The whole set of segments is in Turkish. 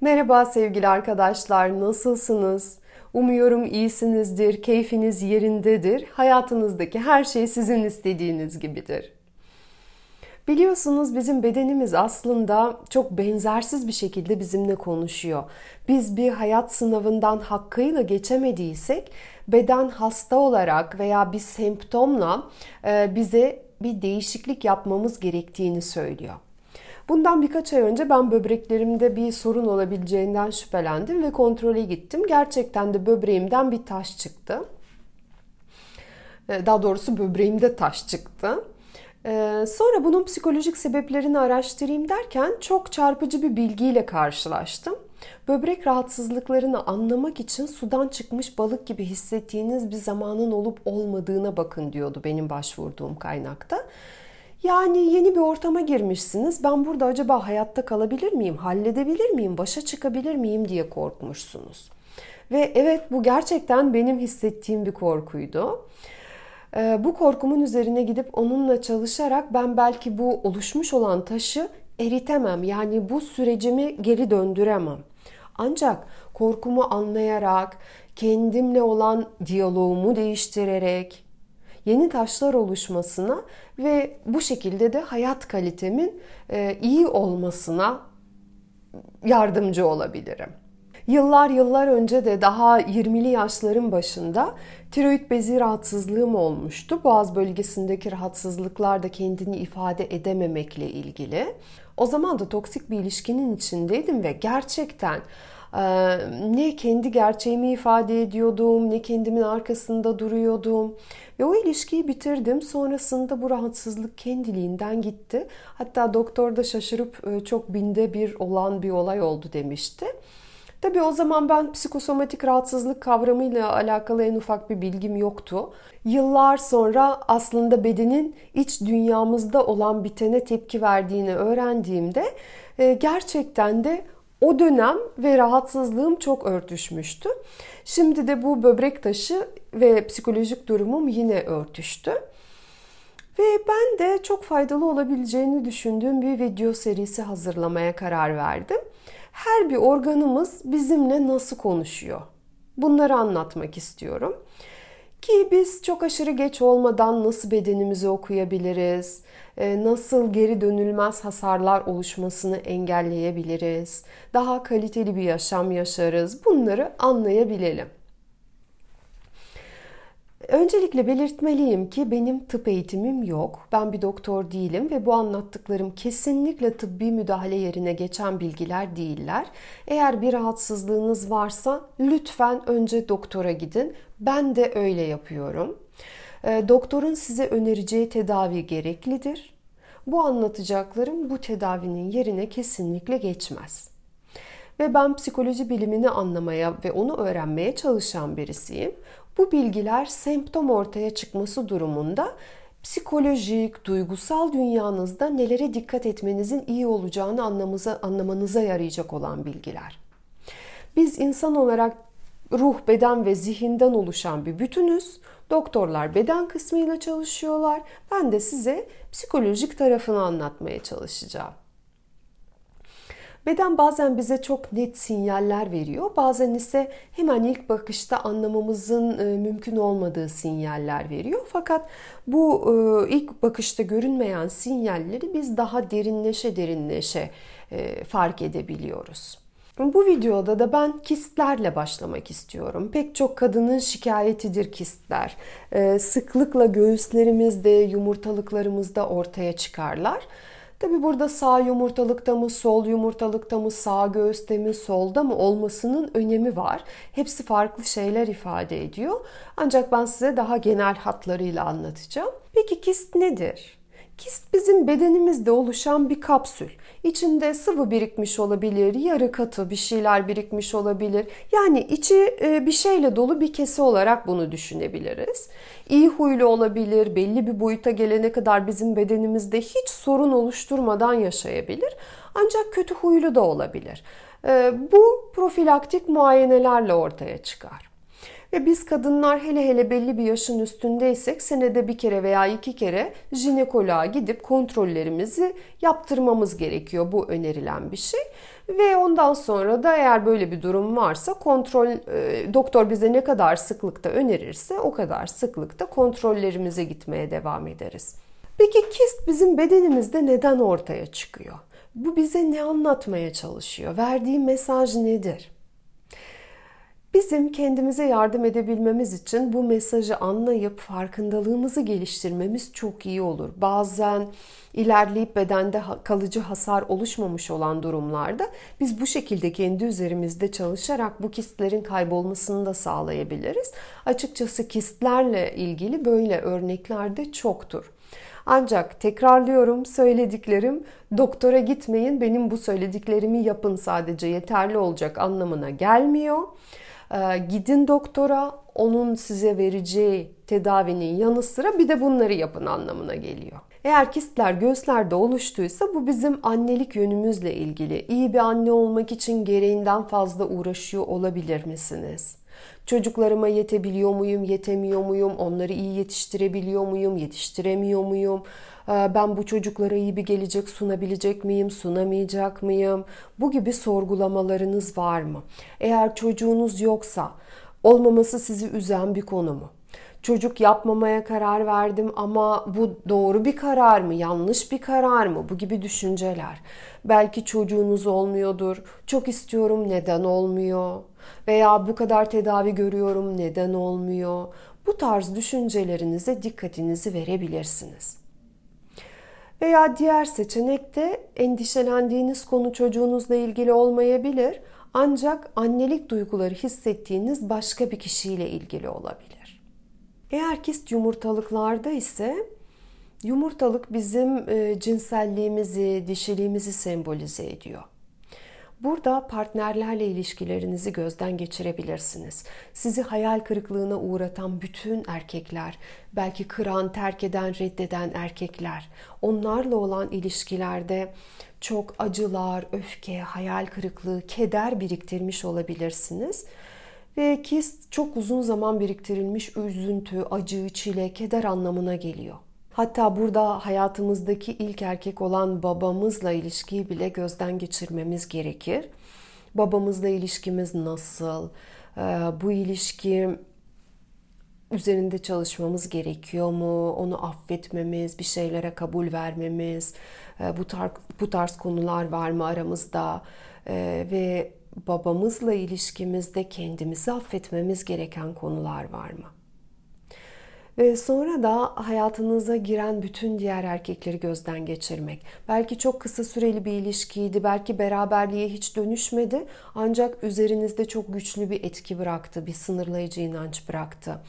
Merhaba sevgili arkadaşlar, nasılsınız? Umuyorum iyisinizdir, keyfiniz yerindedir, hayatınızdaki her şey sizin istediğiniz gibidir. Biliyorsunuz bizim bedenimiz aslında çok benzersiz bir şekilde bizimle konuşuyor. Biz bir hayat sınavından hakkıyla geçemediysek beden hasta olarak veya bir semptomla e, bize bir değişiklik yapmamız gerektiğini söylüyor. Bundan birkaç ay önce ben böbreklerimde bir sorun olabileceğinden şüphelendim ve kontrole gittim. Gerçekten de böbreğimden bir taş çıktı. E, daha doğrusu böbreğimde taş çıktı. E, sonra bunun psikolojik sebeplerini araştırayım derken çok çarpıcı bir bilgiyle karşılaştım. Böbrek rahatsızlıklarını anlamak için sudan çıkmış balık gibi hissettiğiniz bir zamanın olup olmadığına bakın diyordu benim başvurduğum kaynakta. Yani yeni bir ortama girmişsiniz. Ben burada acaba hayatta kalabilir miyim, halledebilir miyim, başa çıkabilir miyim diye korkmuşsunuz. Ve evet bu gerçekten benim hissettiğim bir korkuydu. Ee, bu korkumun üzerine gidip onunla çalışarak ben belki bu oluşmuş olan taşı eritemem. Yani bu sürecimi geri döndüremem. Ancak korkumu anlayarak, kendimle olan diyaloğumu değiştirerek, yeni taşlar oluşmasına ve bu şekilde de hayat kalitemin e, iyi olmasına yardımcı olabilirim. Yıllar yıllar önce de daha 20'li yaşların başında tiroid bezi rahatsızlığım olmuştu. Boğaz bölgesindeki rahatsızlıklar da kendini ifade edememekle ilgili. O zaman da toksik bir ilişkinin içindeydim ve gerçekten ne kendi gerçeğimi ifade ediyordum, ne kendimin arkasında duruyordum. Ve o ilişkiyi bitirdim. Sonrasında bu rahatsızlık kendiliğinden gitti. Hatta doktor da şaşırıp çok binde bir olan bir olay oldu demişti. Tabii o zaman ben psikosomatik rahatsızlık kavramıyla alakalı en ufak bir bilgim yoktu. Yıllar sonra aslında bedenin iç dünyamızda olan bitene tepki verdiğini öğrendiğimde gerçekten de o dönem ve rahatsızlığım çok örtüşmüştü. Şimdi de bu böbrek taşı ve psikolojik durumum yine örtüştü. Ve ben de çok faydalı olabileceğini düşündüğüm bir video serisi hazırlamaya karar verdim. Her bir organımız bizimle nasıl konuşuyor? Bunları anlatmak istiyorum. Ki biz çok aşırı geç olmadan nasıl bedenimizi okuyabiliriz? E, nasıl geri dönülmez hasarlar oluşmasını engelleyebiliriz? Daha kaliteli bir yaşam yaşarız. Bunları anlayabilelim. Öncelikle belirtmeliyim ki benim tıp eğitimim yok. Ben bir doktor değilim ve bu anlattıklarım kesinlikle tıbbi müdahale yerine geçen bilgiler değiller. Eğer bir rahatsızlığınız varsa lütfen önce doktora gidin. Ben de öyle yapıyorum. Ee, doktorun size önereceği tedavi gereklidir. Bu anlatacaklarım bu tedavinin yerine kesinlikle geçmez. Ve ben psikoloji bilimini anlamaya ve onu öğrenmeye çalışan birisiyim. Bu bilgiler semptom ortaya çıkması durumunda psikolojik, duygusal dünyanızda nelere dikkat etmenizin iyi olacağını anlamıza, anlamanıza yarayacak olan bilgiler. Biz insan olarak ruh, beden ve zihinden oluşan bir bütünüz. Doktorlar beden kısmıyla çalışıyorlar. Ben de size psikolojik tarafını anlatmaya çalışacağım. Beden bazen bize çok net sinyaller veriyor. Bazen ise hemen ilk bakışta anlamamızın e, mümkün olmadığı sinyaller veriyor. Fakat bu e, ilk bakışta görünmeyen sinyalleri biz daha derinleşe derinleşe e, fark edebiliyoruz. Bu videoda da ben kistlerle başlamak istiyorum. Pek çok kadının şikayetidir kistler. Sıklıkla göğüslerimizde, yumurtalıklarımızda ortaya çıkarlar. Tabi burada sağ yumurtalıkta mı, sol yumurtalıkta mı, sağ göğüste mi, solda mı olmasının önemi var. Hepsi farklı şeyler ifade ediyor. Ancak ben size daha genel hatlarıyla anlatacağım. Peki kist nedir? Kist bizim bedenimizde oluşan bir kapsül. İçinde sıvı birikmiş olabilir, yarı katı bir şeyler birikmiş olabilir. Yani içi e, bir şeyle dolu bir kese olarak bunu düşünebiliriz. İyi huylu olabilir, belli bir boyuta gelene kadar bizim bedenimizde hiç sorun oluşturmadan yaşayabilir. Ancak kötü huylu da olabilir. E, bu profilaktik muayenelerle ortaya çıkar. Ve biz kadınlar hele hele belli bir yaşın üstündeysek senede bir kere veya iki kere jinekoloğa gidip kontrollerimizi yaptırmamız gerekiyor. Bu önerilen bir şey. Ve ondan sonra da eğer böyle bir durum varsa kontrol e, doktor bize ne kadar sıklıkta önerirse o kadar sıklıkta kontrollerimize gitmeye devam ederiz. Peki kist bizim bedenimizde neden ortaya çıkıyor? Bu bize ne anlatmaya çalışıyor? Verdiği mesaj nedir? Bizim kendimize yardım edebilmemiz için bu mesajı anlayıp farkındalığımızı geliştirmemiz çok iyi olur. Bazen ilerleyip bedende kalıcı hasar oluşmamış olan durumlarda biz bu şekilde kendi üzerimizde çalışarak bu kistlerin kaybolmasını da sağlayabiliriz. Açıkçası kistlerle ilgili böyle örnekler de çoktur. Ancak tekrarlıyorum söylediklerim doktora gitmeyin benim bu söylediklerimi yapın sadece yeterli olacak anlamına gelmiyor. Ee, gidin doktora onun size vereceği tedavinin yanı sıra bir de bunları yapın anlamına geliyor. Eğer kistler göğüslerde oluştuysa bu bizim annelik yönümüzle ilgili. İyi bir anne olmak için gereğinden fazla uğraşıyor olabilir misiniz? Çocuklarıma yetebiliyor muyum, yetemiyor muyum? Onları iyi yetiştirebiliyor muyum, yetiştiremiyor muyum? Ee, ben bu çocuklara iyi bir gelecek sunabilecek miyim, sunamayacak mıyım? Bu gibi sorgulamalarınız var mı? Eğer çocuğunuz yoksa olmaması sizi üzen bir konu mu? Çocuk yapmamaya karar verdim ama bu doğru bir karar mı, yanlış bir karar mı? Bu gibi düşünceler. Belki çocuğunuz olmuyordur. Çok istiyorum neden olmuyor? Veya bu kadar tedavi görüyorum neden olmuyor? Bu tarz düşüncelerinize dikkatinizi verebilirsiniz. Veya diğer seçenekte endişelendiğiniz konu çocuğunuzla ilgili olmayabilir ancak annelik duyguları hissettiğiniz başka bir kişiyle ilgili olabilir. Eğer kist yumurtalıklarda ise yumurtalık bizim e, cinselliğimizi, dişiliğimizi sembolize ediyor. Burada partnerlerle ilişkilerinizi gözden geçirebilirsiniz. Sizi hayal kırıklığına uğratan bütün erkekler, belki kıran, terk eden, reddeden erkekler, onlarla olan ilişkilerde çok acılar, öfke, hayal kırıklığı, keder biriktirmiş olabilirsiniz. Ve kist çok uzun zaman biriktirilmiş üzüntü, acı, çile, keder anlamına geliyor. Hatta burada hayatımızdaki ilk erkek olan babamızla ilişkiyi bile gözden geçirmemiz gerekir. Babamızla ilişkimiz nasıl? Ee, bu ilişki üzerinde çalışmamız gerekiyor mu? Onu affetmemiz, bir şeylere kabul vermemiz, ee, bu tarz, bu tarz konular var mı aramızda? Ee, ve babamızla ilişkimizde kendimizi affetmemiz gereken konular var mı? Ve sonra da hayatınıza giren bütün diğer erkekleri gözden geçirmek. Belki çok kısa süreli bir ilişkiydi, belki beraberliğe hiç dönüşmedi ancak üzerinizde çok güçlü bir etki bıraktı, bir sınırlayıcı inanç bıraktı.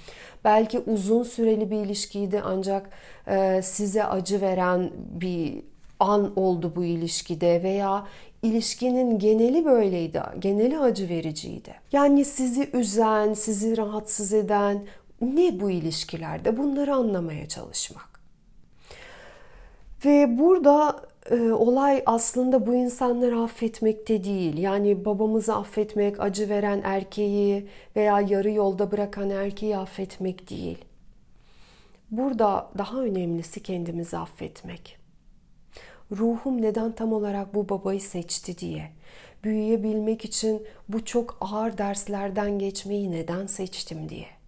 Belki uzun süreli bir ilişkiydi ancak size acı veren bir an oldu bu ilişkide veya ilişkinin geneli böyleydi, geneli acı vericiydi. Yani sizi üzen, sizi rahatsız eden, ne bu ilişkilerde bunları anlamaya çalışmak. Ve burada e, olay aslında bu insanları affetmekte değil. Yani babamızı affetmek, acı veren erkeği veya yarı yolda bırakan erkeği affetmek değil. Burada daha önemlisi kendimizi affetmek. Ruhum neden tam olarak bu babayı seçti diye. Büyüyebilmek için bu çok ağır derslerden geçmeyi neden seçtim diye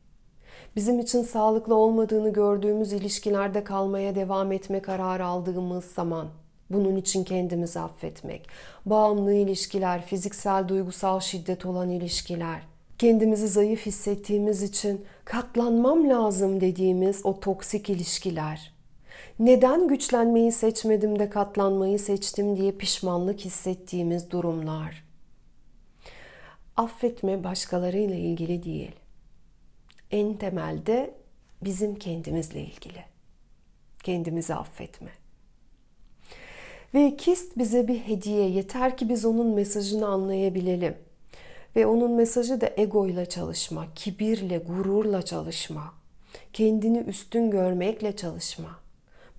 bizim için sağlıklı olmadığını gördüğümüz ilişkilerde kalmaya devam etme kararı aldığımız zaman bunun için kendimizi affetmek, bağımlı ilişkiler, fiziksel duygusal şiddet olan ilişkiler, kendimizi zayıf hissettiğimiz için katlanmam lazım dediğimiz o toksik ilişkiler, neden güçlenmeyi seçmedim de katlanmayı seçtim diye pişmanlık hissettiğimiz durumlar. Affetme başkalarıyla ilgili değil en temelde bizim kendimizle ilgili. Kendimizi affetme. Ve kist bize bir hediye. Yeter ki biz onun mesajını anlayabilelim. Ve onun mesajı da egoyla çalışma, kibirle, gururla çalışma, kendini üstün görmekle çalışma.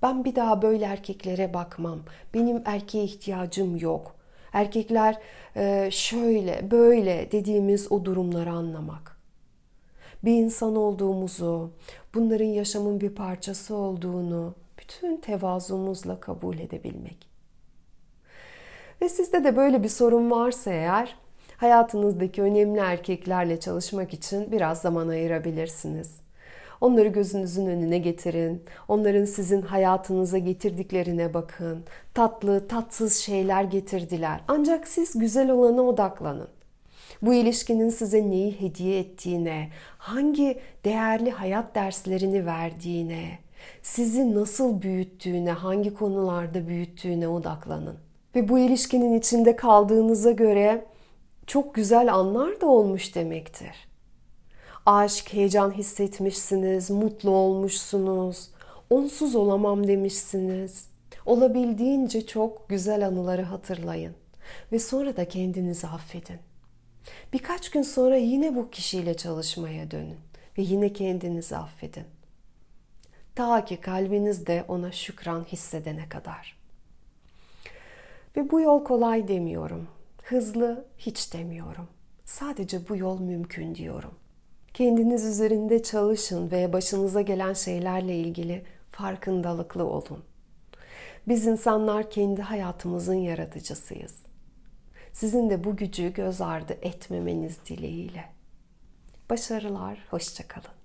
Ben bir daha böyle erkeklere bakmam. Benim erkeğe ihtiyacım yok. Erkekler şöyle, böyle dediğimiz o durumları anlamak bir insan olduğumuzu, bunların yaşamın bir parçası olduğunu bütün tevazumuzla kabul edebilmek. Ve sizde de böyle bir sorun varsa eğer hayatınızdaki önemli erkeklerle çalışmak için biraz zaman ayırabilirsiniz. Onları gözünüzün önüne getirin. Onların sizin hayatınıza getirdiklerine bakın. Tatlı, tatsız şeyler getirdiler. Ancak siz güzel olana odaklanın. Bu ilişkinin size neyi hediye ettiğine, hangi değerli hayat derslerini verdiğine, sizi nasıl büyüttüğüne, hangi konularda büyüttüğüne odaklanın. Ve bu ilişkinin içinde kaldığınıza göre çok güzel anlar da olmuş demektir aşk, heyecan hissetmişsiniz, mutlu olmuşsunuz, onsuz olamam demişsiniz. Olabildiğince çok güzel anıları hatırlayın ve sonra da kendinizi affedin. Birkaç gün sonra yine bu kişiyle çalışmaya dönün ve yine kendinizi affedin. Ta ki kalbinizde ona şükran hissedene kadar. Ve bu yol kolay demiyorum. Hızlı hiç demiyorum. Sadece bu yol mümkün diyorum. Kendiniz üzerinde çalışın ve başınıza gelen şeylerle ilgili farkındalıklı olun. Biz insanlar kendi hayatımızın yaratıcısıyız. Sizin de bu gücü göz ardı etmemeniz dileğiyle. Başarılar, hoşçakalın.